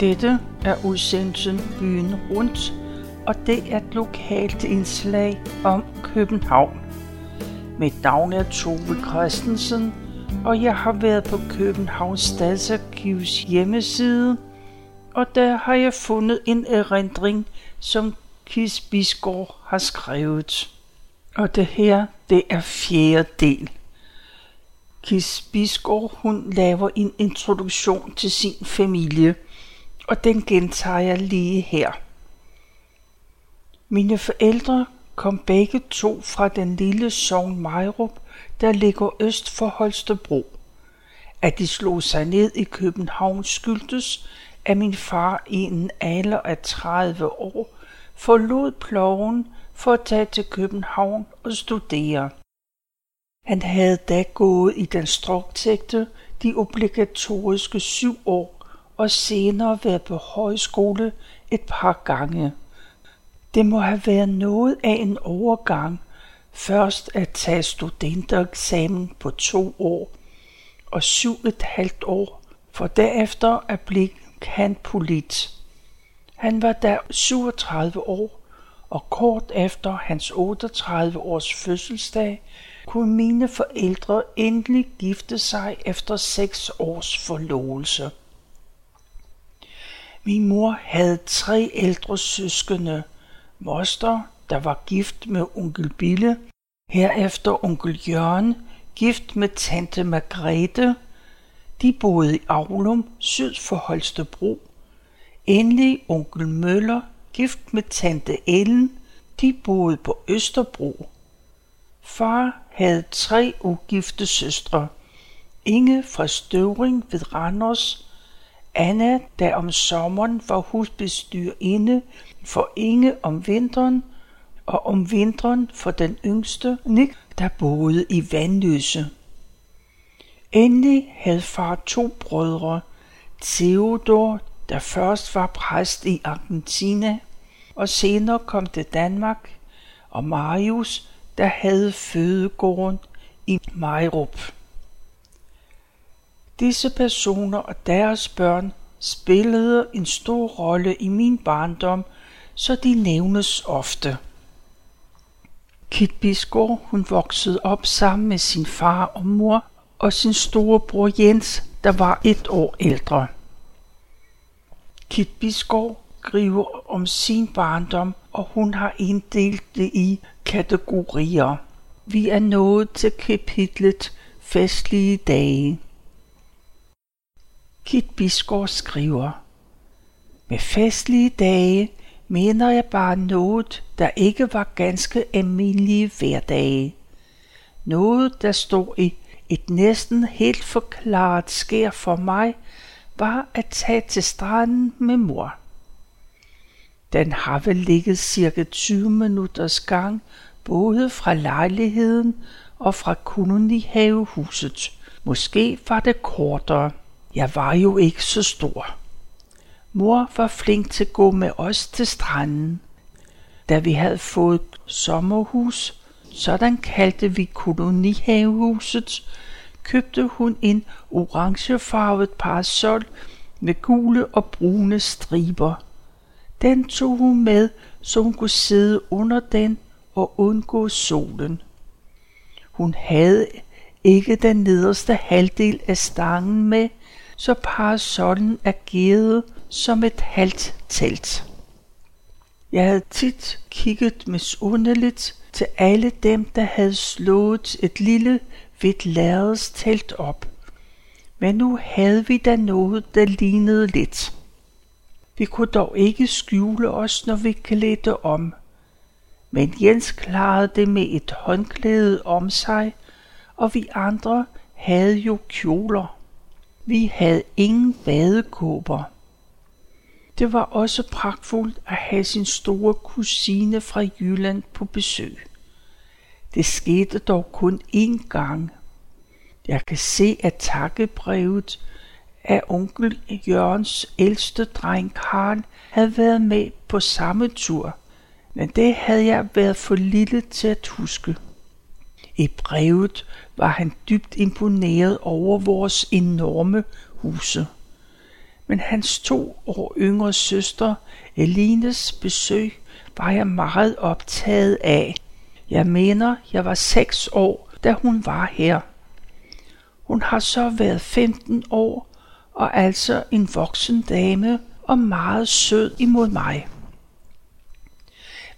Dette er udsendelsen Byen Rundt, og det er et lokalt indslag om København. Mit navn er Tove Christensen, og jeg har været på Københavns Stadsarkivs hjemmeside, og der har jeg fundet en erindring, som Kis Bisgaard har skrevet. Og det her, det er fjerde del. Kis Bisgaard, hun laver en introduktion til sin familie, og den gentager jeg lige her. Mine forældre kom begge to fra den lille sogn Majrup, der ligger øst for Holstebro. At de slog sig ned i København skyldtes, at min far i en alder af 30 år forlod ploven for at tage til København og studere. Han havde da gået i den struktægte de obligatoriske syv år og senere været på højskole et par gange. Det må have været noget af en overgang, først at tage studentereksamen på to år og syv et halvt år, for derefter at blive kantpolit. Han var da 37 år, og kort efter hans 38 års fødselsdag kunne mine forældre endelig gifte sig efter seks års forlovelse. Min mor havde tre ældre søskende. Moster, der var gift med onkel Bille, herefter onkel Jørgen, gift med tante Margrethe. De boede i Aulum, syd for Holstebro. Endelig onkel Møller, gift med tante Ellen. De boede på Østerbro. Far havde tre ugifte søstre. Inge fra Støvring ved Randers, Anna, der om sommeren var husbestyrinde for Inge om vinteren, og om vinteren for den yngste, Nick, der boede i Vandløse. Endelig havde far to brødre, Theodor, der først var præst i Argentina, og senere kom til Danmark, og Marius, der havde fødegården i Majrup. Disse personer og deres børn spillede en stor rolle i min barndom, så de nævnes ofte. Kit Bisgaard, hun voksede op sammen med sin far og mor og sin store bror Jens, der var et år ældre. Kit Bisgaard skriver om sin barndom, og hun har inddelt det i kategorier. Vi er nået til kapitlet Festlige dage. Kit Bisgaard skriver, Med festlige dage mener jeg bare noget, der ikke var ganske almindelige hverdage. Noget, der stod i et næsten helt forklaret skær for mig, var at tage til stranden med mor. Den har vel ligget cirka 20 minutters gang, både fra lejligheden og fra kolonihavehuset. Måske var det kortere. Jeg var jo ikke så stor. Mor var flink til at gå med os til stranden. Da vi havde fået sommerhus, sådan kaldte vi kolonihavehuset, købte hun en orangefarvet parasol med gule og brune striber. Den tog hun med, så hun kunne sidde under den og undgå solen. Hun havde ikke den nederste halvdel af stangen med, så parasollen agerede som et halvt telt. Jeg havde tit kigget misundeligt til alle dem, der havde slået et lille hvidt lærreds telt op. Men nu havde vi da noget, der lignede lidt. Vi kunne dog ikke skjule os, når vi klædte om. Men Jens klarede det med et håndklæde om sig, og vi andre havde jo kjoler. Vi havde ingen badekåber. Det var også pragtfuldt at have sin store kusine fra Jylland på besøg. Det skete dog kun én gang. Jeg kan se, at takkebrevet af onkel Jørgens ældste dreng Karl havde været med på samme tur, men det havde jeg været for lille til at huske. I brevet var han dybt imponeret over vores enorme huse. Men hans to år yngre søster, Elines besøg, var jeg meget optaget af. Jeg mener, jeg var seks år, da hun var her. Hun har så været 15 år, og altså en voksen dame og meget sød imod mig.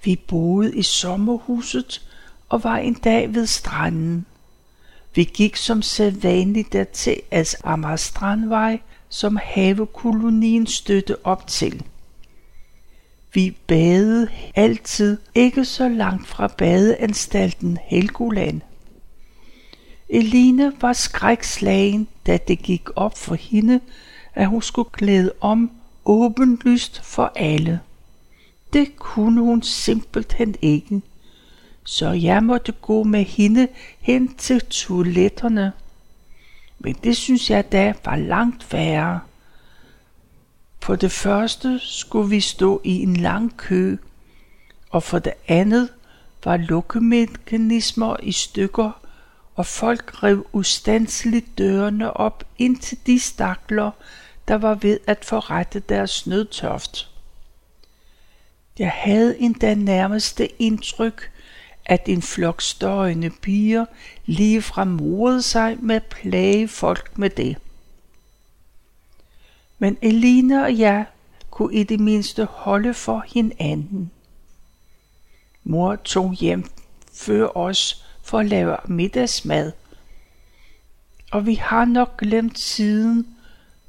Vi boede i sommerhuset og var en dag ved stranden. Vi gik som sædvanligt dertil as Amagerstrandvej, som havekolonien støtte op til. Vi badede altid ikke så langt fra badeanstalten Helgoland. Eline var skrækslagen, da det gik op for hende, at hun skulle klæde om åbenlyst for alle. Det kunne hun simpelthen ikke, så jeg måtte gå med hende hen til toiletterne. Men det synes jeg da var langt værre. For det første skulle vi stå i en lang kø, og for det andet var lukkemekanismer i stykker, og folk rev ustandsligt dørene op ind til de stakler, der var ved at forrette deres nødtørft. Jeg havde endda nærmeste indtryk, at en flok støjende piger lige morede sig med at plage folk med det. Men Elina og jeg kunne i det mindste holde for hinanden. Mor tog hjem før os for at lave middagsmad. Og vi har nok glemt siden,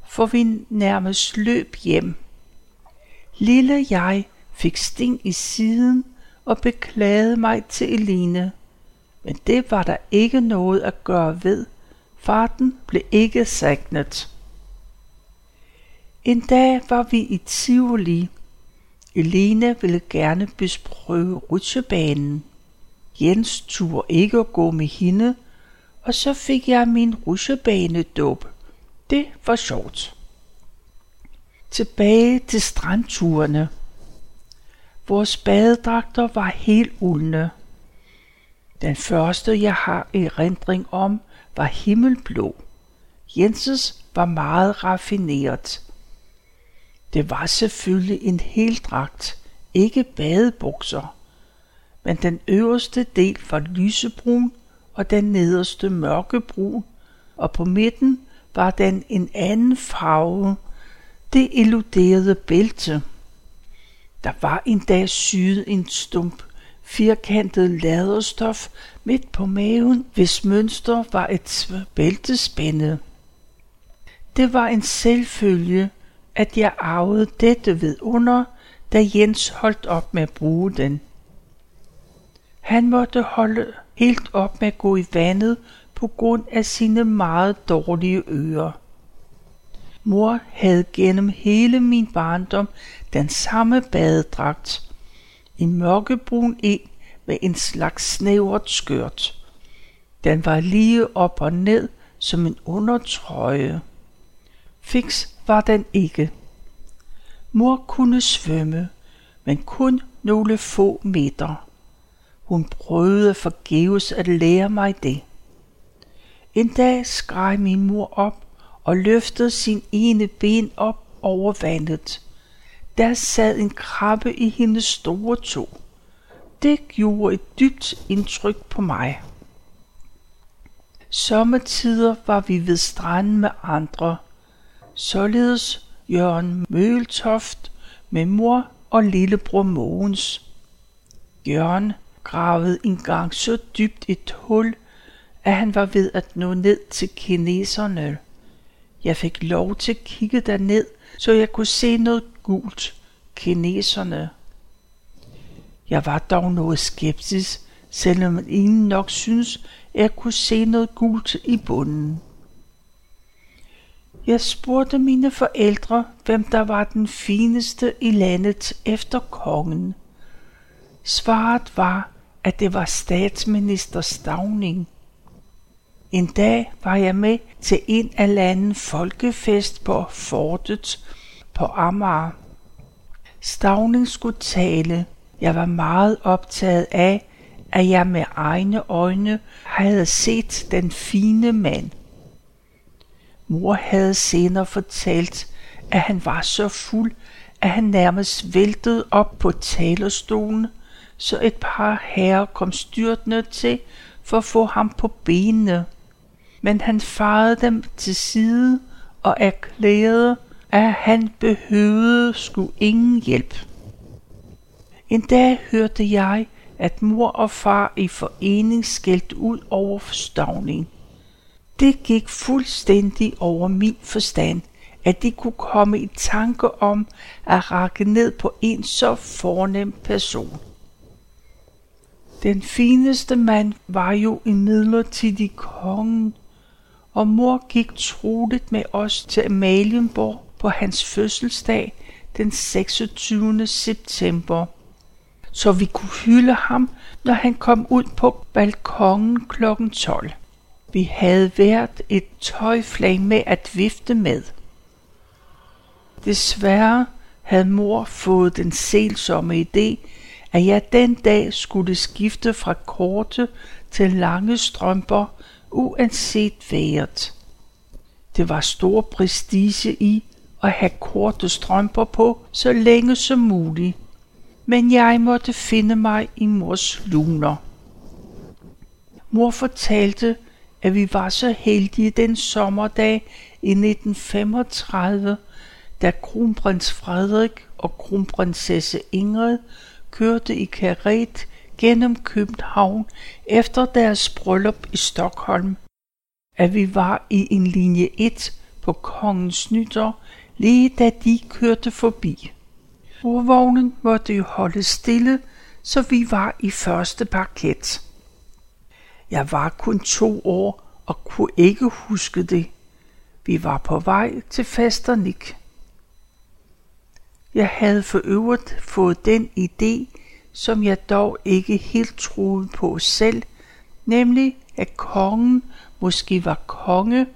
for vi nærmest løb hjem. Lille jeg fik sting i siden og beklagede mig til Eline. Men det var der ikke noget at gøre ved. Farten blev ikke sagnet. En dag var vi i Tivoli. Eline ville gerne besprøve rutsjebanen. Jens turde ikke at gå med hende, og så fik jeg min rutsjebanedåb. Det var sjovt. Tilbage til strandturene. Vores badedragter var helt uldne. Den første, jeg har erindring om, var himmelblå. Jenses var meget raffineret. Det var selvfølgelig en heldragt, ikke badebukser, men den øverste del var lysebrun og den nederste mørkebrun, og på midten var den en anden farve. Det illuderede bælte. Der var en dag syet en stump firkantet laderstof midt på maven, hvis mønster var et bæltespænde. Det var en selvfølge, at jeg arvede dette ved under, da Jens holdt op med at bruge den. Han måtte holde helt op med at gå i vandet på grund af sine meget dårlige ører. Mor havde gennem hele min barndom den samme badedragt. i mørkebrun en med en slags snævert skørt. Den var lige op og ned som en undertrøje. Fix var den ikke. Mor kunne svømme, men kun nogle få meter. Hun prøvede forgæves at lære mig det. En dag skreg min mor op og løftede sin ene ben op over vandet. Der sad en krabbe i hendes store to. Det gjorde et dybt indtryk på mig. Sommetider var vi ved stranden med andre. Således Jørgen Møltoft med mor og lillebror Mogens. Jørgen gravede engang så dybt et hul, at han var ved at nå ned til kineserne. Jeg fik lov til at kigge derned, så jeg kunne se noget gult. Kineserne. Jeg var dog noget skeptisk, selvom ingen nok synes, at jeg kunne se noget gult i bunden. Jeg spurgte mine forældre, hvem der var den fineste i landet efter kongen. Svaret var, at det var statsminister Stavning. En dag var jeg med til en af landen folkefest på fortet på Amager. Stavning skulle tale. Jeg var meget optaget af, at jeg med egne øjne havde set den fine mand. Mor havde senere fortalt, at han var så fuld, at han nærmest væltede op på talerstolen, så et par herrer kom styrtende til for at få ham på benene. Men han farede dem til side og erklærede, at han behøvede sgu ingen hjælp. En dag hørte jeg, at mor og far i forening skældte ud over forstavning. Det gik fuldstændig over min forstand, at de kunne komme i tanke om at række ned på en så fornem person. Den fineste mand var jo en midlertidig kongen, og mor gik troligt med os til Amalienborg på hans fødselsdag den 26. september, så vi kunne hylde ham, når han kom ud på balkongen kl. 12. Vi havde været et tøjflag med at vifte med. Desværre havde mor fået den selsomme idé, at jeg den dag skulle skifte fra korte til lange strømper, uanset vejret. Det var stor prestige i at have korte strømper på så længe som muligt, men jeg måtte finde mig i mors luner. Mor fortalte, at vi var så heldige den sommerdag i 1935, da kronprins Frederik og kronprinsesse Ingrid kørte i karet gennem København efter deres bryllup i Stockholm, at vi var i en linje 1 på kongens nytår, lige da de kørte forbi. Urvognen måtte jo holde stille, så vi var i første parket. Jeg var kun to år og kunne ikke huske det. Vi var på vej til Fasternik. Jeg havde for øvrigt fået den idé, som jeg dog ikke helt troede på selv, nemlig at kongen måske var konge,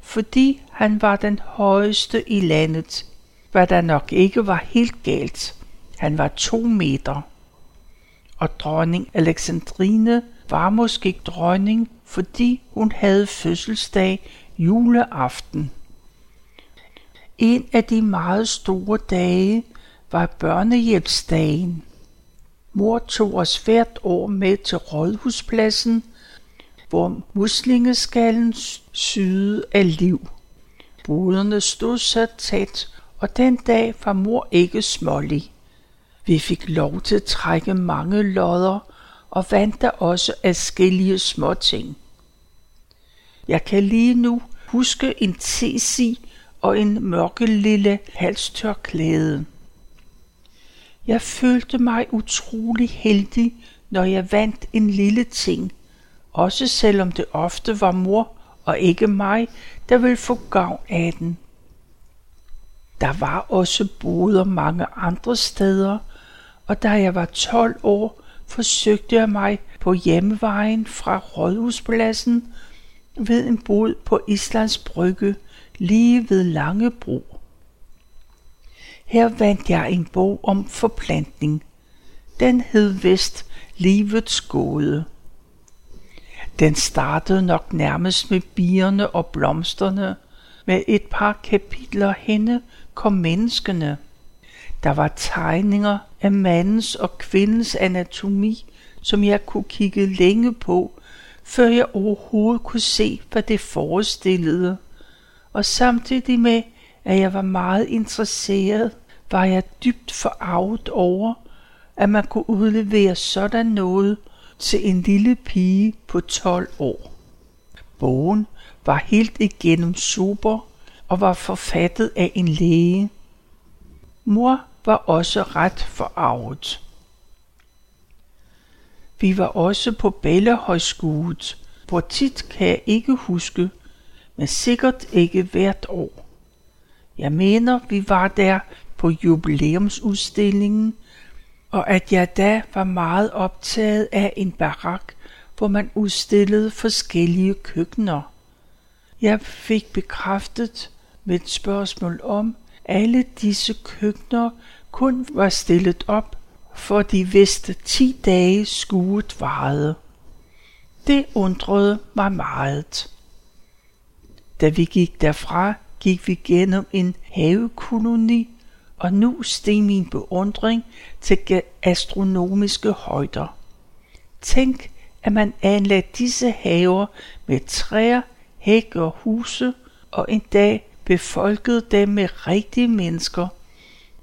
fordi han var den højeste i landet, hvad der nok ikke var helt galt. Han var to meter. Og dronning Alexandrine var måske dronning, fordi hun havde fødselsdag juleaften. En af de meget store dage var børnehjælpsdagen. Mor tog os hvert år med til Rådhuspladsen, hvor muslingeskallen syede af liv. Boderne stod så tæt, og den dag var mor ikke smålig. Vi fik lov til at trække mange lodder og vandt der også adskillige småting. Jeg kan lige nu huske en tesi og en mørke lille halstørklæde. Jeg følte mig utrolig heldig, når jeg vandt en lille ting, også selvom det ofte var mor og ikke mig, der vil få gavn af den. Der var også boder mange andre steder, og da jeg var 12 år, forsøgte jeg mig på hjemmevejen fra Rådhuspladsen ved en bod på Islands Brygge lige ved Langebro. Her vandt jeg en bog om forplantning. Den hed vist Livets gåde. Den startede nok nærmest med bierne og blomsterne. Med et par kapitler henne kom menneskene. Der var tegninger af mandens og kvindens anatomi, som jeg kunne kigge længe på, før jeg overhovedet kunne se, hvad det forestillede. Og samtidig med, at jeg var meget interesseret, var jeg dybt forarvet over, at man kunne udlevere sådan noget til en lille pige på 12 år. Bogen var helt igennem super og var forfattet af en læge. Mor var også ret forarvet. Vi var også på Bellehøjskole, hvor tit kan jeg ikke huske, men sikkert ikke hvert år. Jeg mener, vi var der på jubilæumsudstillingen, og at jeg da var meget optaget af en barak, hvor man udstillede forskellige køkkener. Jeg fik bekræftet med et spørgsmål om, alle disse køkkener kun var stillet op, for de vidste 10 dage skuet varede. Det undrede mig meget. Da vi gik derfra, gik vi gennem en havekoloni, og nu steg min beundring til astronomiske højder. Tænk, at man anlagde disse haver med træer, hække og huse, og en dag befolkede dem med rigtige mennesker,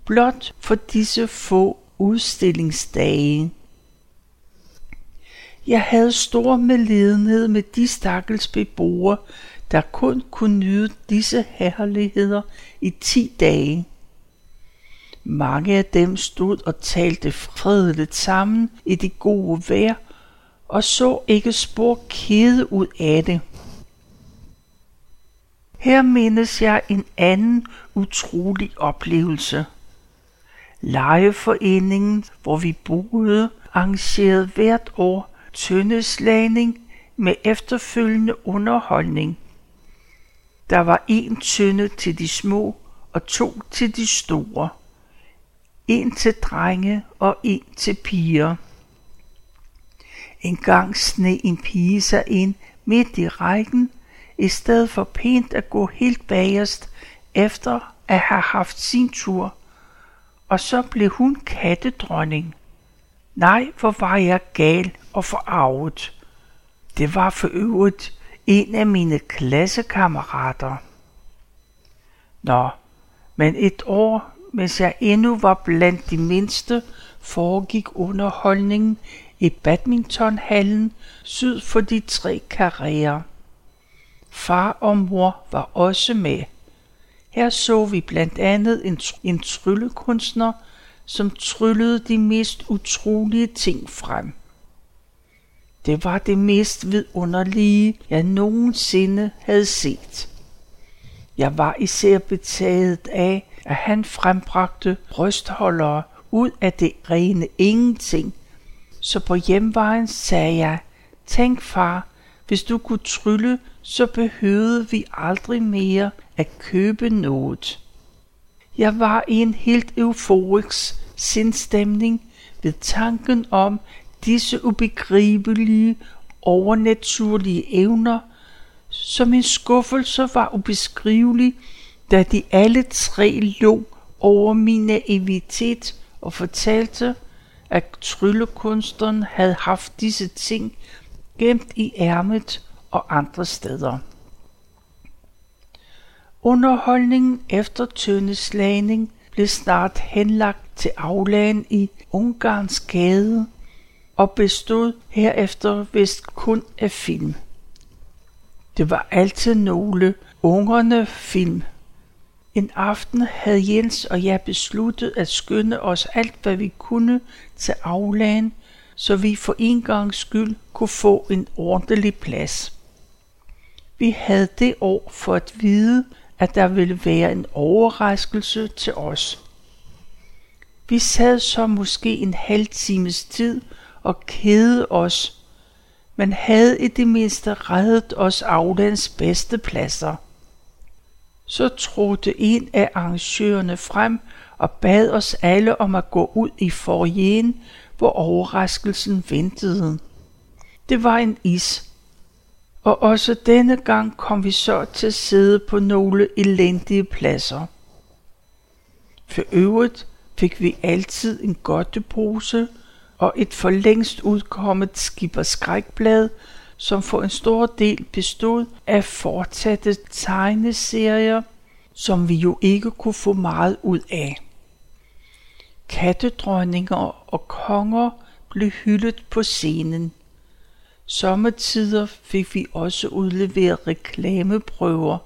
blot for disse få udstillingsdage. Jeg havde stor medlidenhed med de stakkels beboere, der kun kunne nyde disse herligheder i ti dage. Mange af dem stod og talte fredeligt sammen i det gode vejr, og så ikke spor kede ud af det. Her mindes jeg en anden utrolig oplevelse. Lejeforeningen, hvor vi boede, arrangerede hvert år tøndeslagning med efterfølgende underholdning. Der var en tønde til de små og to til de store. En til drenge og en til piger. En gang sne en pige sig ind midt i rækken, i stedet for pænt at gå helt bagerst efter at have haft sin tur, og så blev hun kattedronning. Nej, hvor var jeg gal og forarvet. Det var for øvrigt en af mine klassekammerater. Nå, men et år, mens jeg endnu var blandt de mindste, foregik underholdningen i badmintonhallen syd for de tre karrierer. Far og mor var også med. Her så vi blandt andet en, en tryllekunstner, som tryllede de mest utrolige ting frem. Det var det mest vidunderlige, jeg nogensinde havde set. Jeg var især betaget af, at han frembragte brystholdere ud af det rene ingenting. Så på hjemvejen sagde jeg, tænk far, hvis du kunne trylle, så behøvede vi aldrig mere at købe noget. Jeg var i en helt euforisk sindstemning ved tanken om disse ubegribelige, overnaturlige evner, som en skuffelse var ubeskrivelig, da de alle tre lå over min naivitet og fortalte, at tryllekunsteren havde haft disse ting gemt i ærmet og andre steder. Underholdningen efter tøndeslagning blev snart henlagt til aflagen i Ungarns gade og bestod herefter vist kun af film. Det var altid nogle ungerne film. En aften havde Jens og jeg besluttet at skynde os alt, hvad vi kunne til aflagen, så vi for en gang skyld kunne få en ordentlig plads. Vi havde det år for at vide, at der ville være en overraskelse til os. Vi sad så måske en halv times tid og kede os, men havde i det mindste reddet os aflands bedste pladser. Så trådte en af arrangørerne frem og bad os alle om at gå ud i forjen, hvor overraskelsen ventede. Det var en is, og også denne gang kom vi så til at sidde på nogle elendige pladser. For øvrigt fik vi altid en godtepose og et for længst udkommet skipper skrækblad, som for en stor del bestod af fortsatte tegneserier, som vi jo ikke kunne få meget ud af. Kattedronninger og konger blev hyldet på scenen. Sommetider fik vi også udleveret reklameprøver.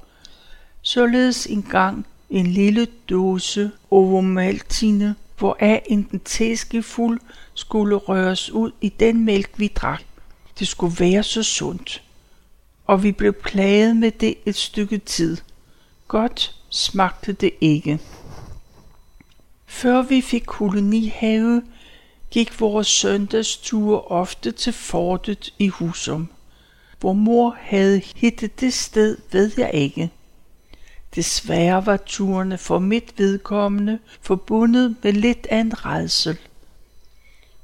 Således engang en lille dåse ovomaltine, hvoraf en teskefuld skulle røres ud i den mælk, vi drak. Det skulle være så sundt. Og vi blev plaget med det et stykke tid. Godt smagte det ikke. Før vi fik kolonihave, gik vores søndagsture ofte til fortet i Husum. Hvor mor havde hittet det sted, ved jeg ikke. Desværre var turene for mit vedkommende forbundet med lidt af en redsel.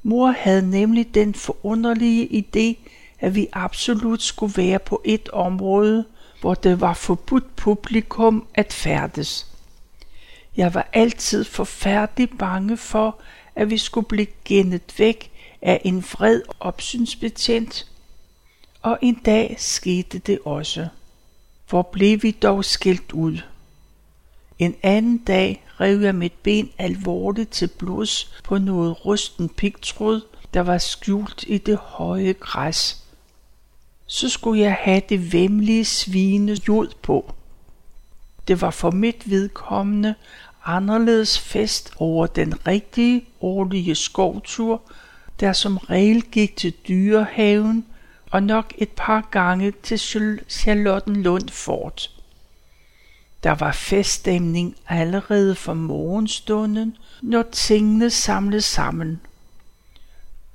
Mor havde nemlig den forunderlige idé, at vi absolut skulle være på et område, hvor det var forbudt publikum at færdes. Jeg var altid forfærdelig bange for, at vi skulle blive gennet væk af en vred opsynsbetjent, og en dag skete det også. Hvor blev vi dog skilt ud? En anden dag rev jeg mit ben alvorligt til blods på noget rusten pigtråd, der var skjult i det høje græs. Så skulle jeg have det vemmelige svine jod på. Det var for mit vedkommende anderledes fest over den rigtige årlige skovtur, der som regel gik til dyrehaven og nok et par gange til Charlottenlund Fort. Der var feststemning allerede fra morgenstunden, når tingene samlede sammen.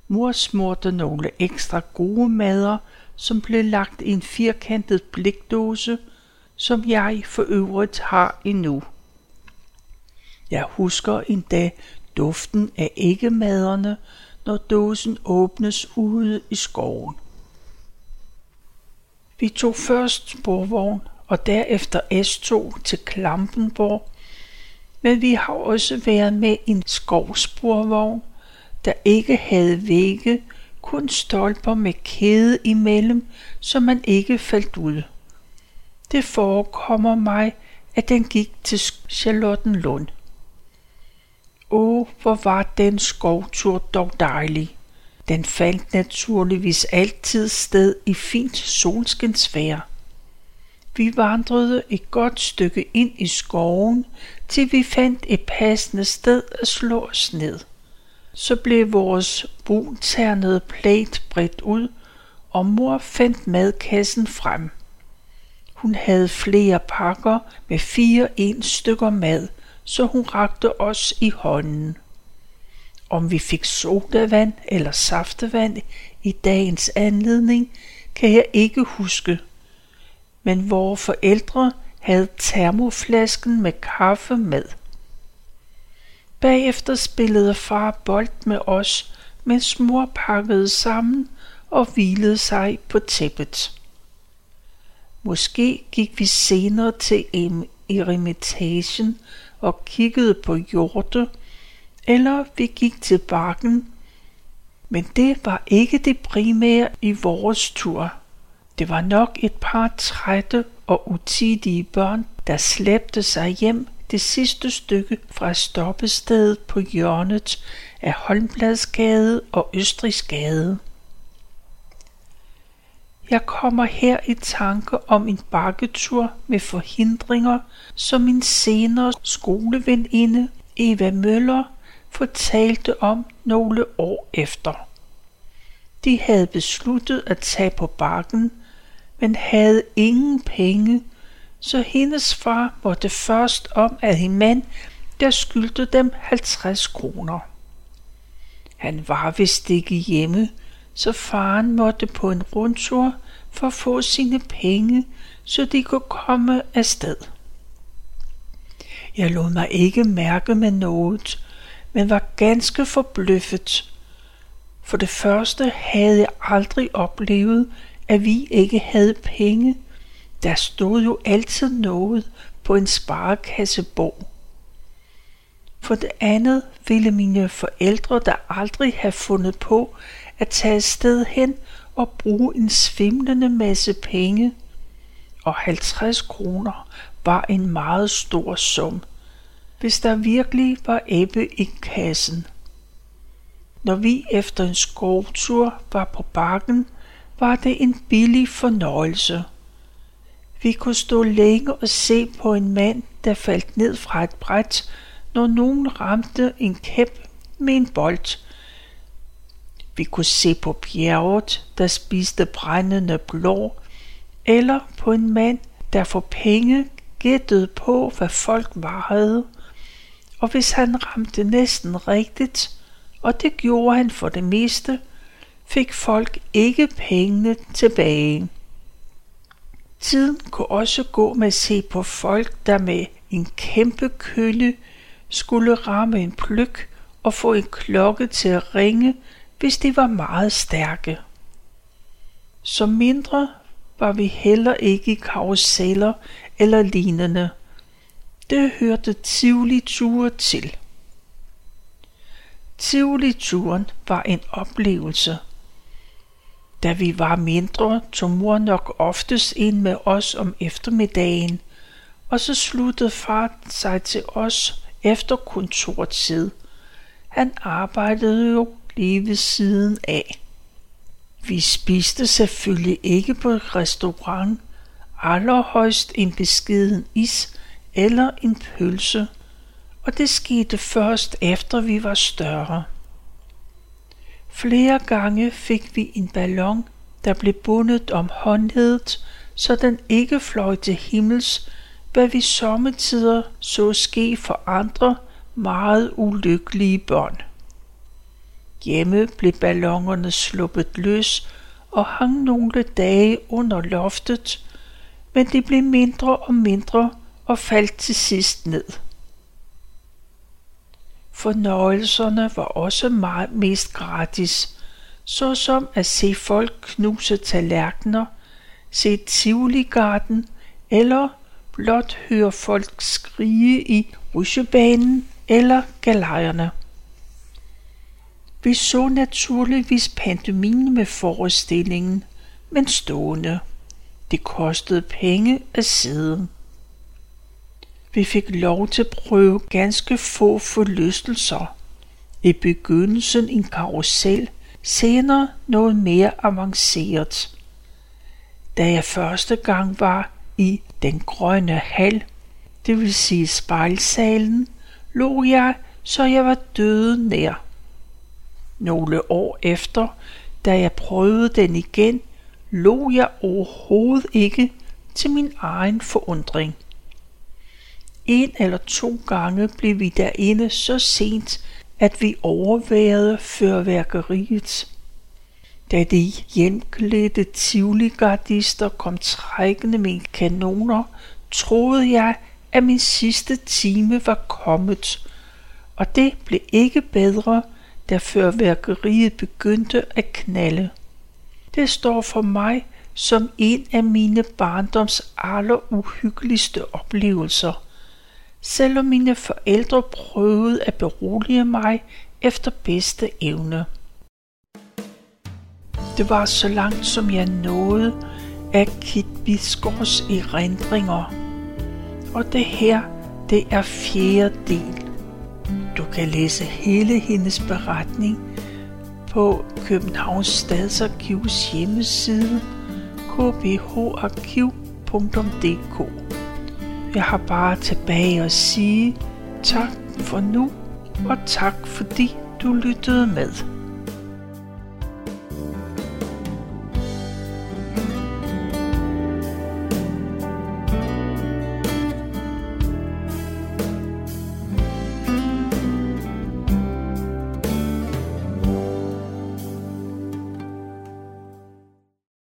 Mor smurte nogle ekstra gode mader, som blev lagt i en firkantet blikdåse, som jeg for øvrigt har endnu. Jeg husker en dag duften af æggemaderne, når dåsen åbnes ude i skoven. Vi tog først sporvogn og derefter S2 til Klampenborg, men vi har også været med en skovsporvogn, der ikke havde vægge, kun stolper med kæde imellem, så man ikke faldt ud. Det forekommer mig, at den gik til Charlottenlund. Åh, hvor var den skovtur dog dejlig. Den fandt naturligvis altid sted i fint solskinsvejr. Vi vandrede et godt stykke ind i skoven, til vi fandt et passende sted at slå os ned. Så blev vores brunternede plæt bredt ud, og mor fandt madkassen frem. Hun havde flere pakker med fire en stykker mad, så hun rakte os i hånden. Om vi fik sodavand eller saftevand i dagens anledning, kan jeg ikke huske. Men vores forældre havde termoflasken med kaffe med. Bagefter spillede far bold med os, mens mor pakkede sammen og hvilede sig på tæppet. Måske gik vi senere til eremitagen og kiggede på hjorte, eller vi gik til bakken, men det var ikke det primære i vores tur. Det var nok et par trætte og utidige børn, der slæbte sig hjem det sidste stykke fra stoppestedet på hjørnet af Holmbladsgade og Østrigsgade. Jeg kommer her i tanke om en bakketur med forhindringer, som min senere skoleveninde Eva Møller fortalte om nogle år efter. De havde besluttet at tage på bakken, men havde ingen penge, så hendes far måtte først om af en mand, der skyldte dem 50 kroner. Han var vist ikke hjemme, så faren måtte på en rundtur for at få sine penge, så de kunne komme afsted. Jeg lod mig ikke mærke med noget, men var ganske forbløffet. For det første havde jeg aldrig oplevet, at vi ikke havde penge. Der stod jo altid noget på en sparekassebog. For det andet ville mine forældre der aldrig have fundet på at tage sted hen og bruge en svimlende masse penge. Og 50 kroner var en meget stor sum hvis der virkelig var æbbe i kassen. Når vi efter en skovtur var på bakken, var det en billig fornøjelse. Vi kunne stå længe og se på en mand, der faldt ned fra et bræt, når nogen ramte en kæp med en bold. Vi kunne se på bjerget, der spiste brændende blå, eller på en mand, der for penge gættede på, hvad folk varede og hvis han ramte næsten rigtigt, og det gjorde han for det meste, fik folk ikke pengene tilbage. Tiden kunne også gå med at se på folk, der med en kæmpe kølle skulle ramme en pløk og få en klokke til at ringe, hvis de var meget stærke. Som mindre var vi heller ikke i karuseller eller lignende. Det hørte Tivoli-ture til. Tivoli-turen var en oplevelse. Da vi var mindre, tog mor nok oftest ind med os om eftermiddagen, og så sluttede far sig til os efter kontortid. Han arbejdede jo lige ved siden af. Vi spiste selvfølgelig ikke på et restaurant, allerhøjst en beskeden is eller en pølse, og det skete først efter vi var større. Flere gange fik vi en ballon, der blev bundet om håndledet, så den ikke fløj til himmels, hvad vi sommetider så ske for andre meget ulykkelige børn. Hjemme blev ballongerne sluppet løs og hang nogle dage under loftet, men de blev mindre og mindre og faldt til sidst ned. Fornøjelserne var også meget mest gratis, såsom at se folk knuse tallerkener, se Tivoli-garden eller blot høre folk skrige i rusjebanen eller galejerne. Vi så naturligvis pantomime med forestillingen, men stående. Det kostede penge at sidde. Vi fik lov til at prøve ganske få forlystelser. I begyndelsen en karusel, senere noget mere avanceret. Da jeg første gang var i den grønne hal, det vil sige spejlsalen, lå jeg, så jeg var døde nær. Nogle år efter, da jeg prøvede den igen, lå jeg overhovedet ikke til min egen forundring. En eller to gange blev vi derinde så sent, at vi overværede fyrværkeriet. Da de hjemklædte tivoligardister kom trækkende med kanoner, troede jeg, at min sidste time var kommet, og det blev ikke bedre, da fyrværkeriet begyndte at knalde. Det står for mig som en af mine barndoms aller uhyggeligste oplevelser. Selvom mine forældre prøvede at berolige mig efter bedste evne. Det var så langt som jeg nåede af Kit Bisgaards erindringer. Og det her, det er fjerde del. Du kan læse hele hendes beretning på Københavns Stadsarkivs hjemmeside kbharkiv.dk. Jeg har bare tilbage at sige tak for nu, og tak fordi du lyttede med.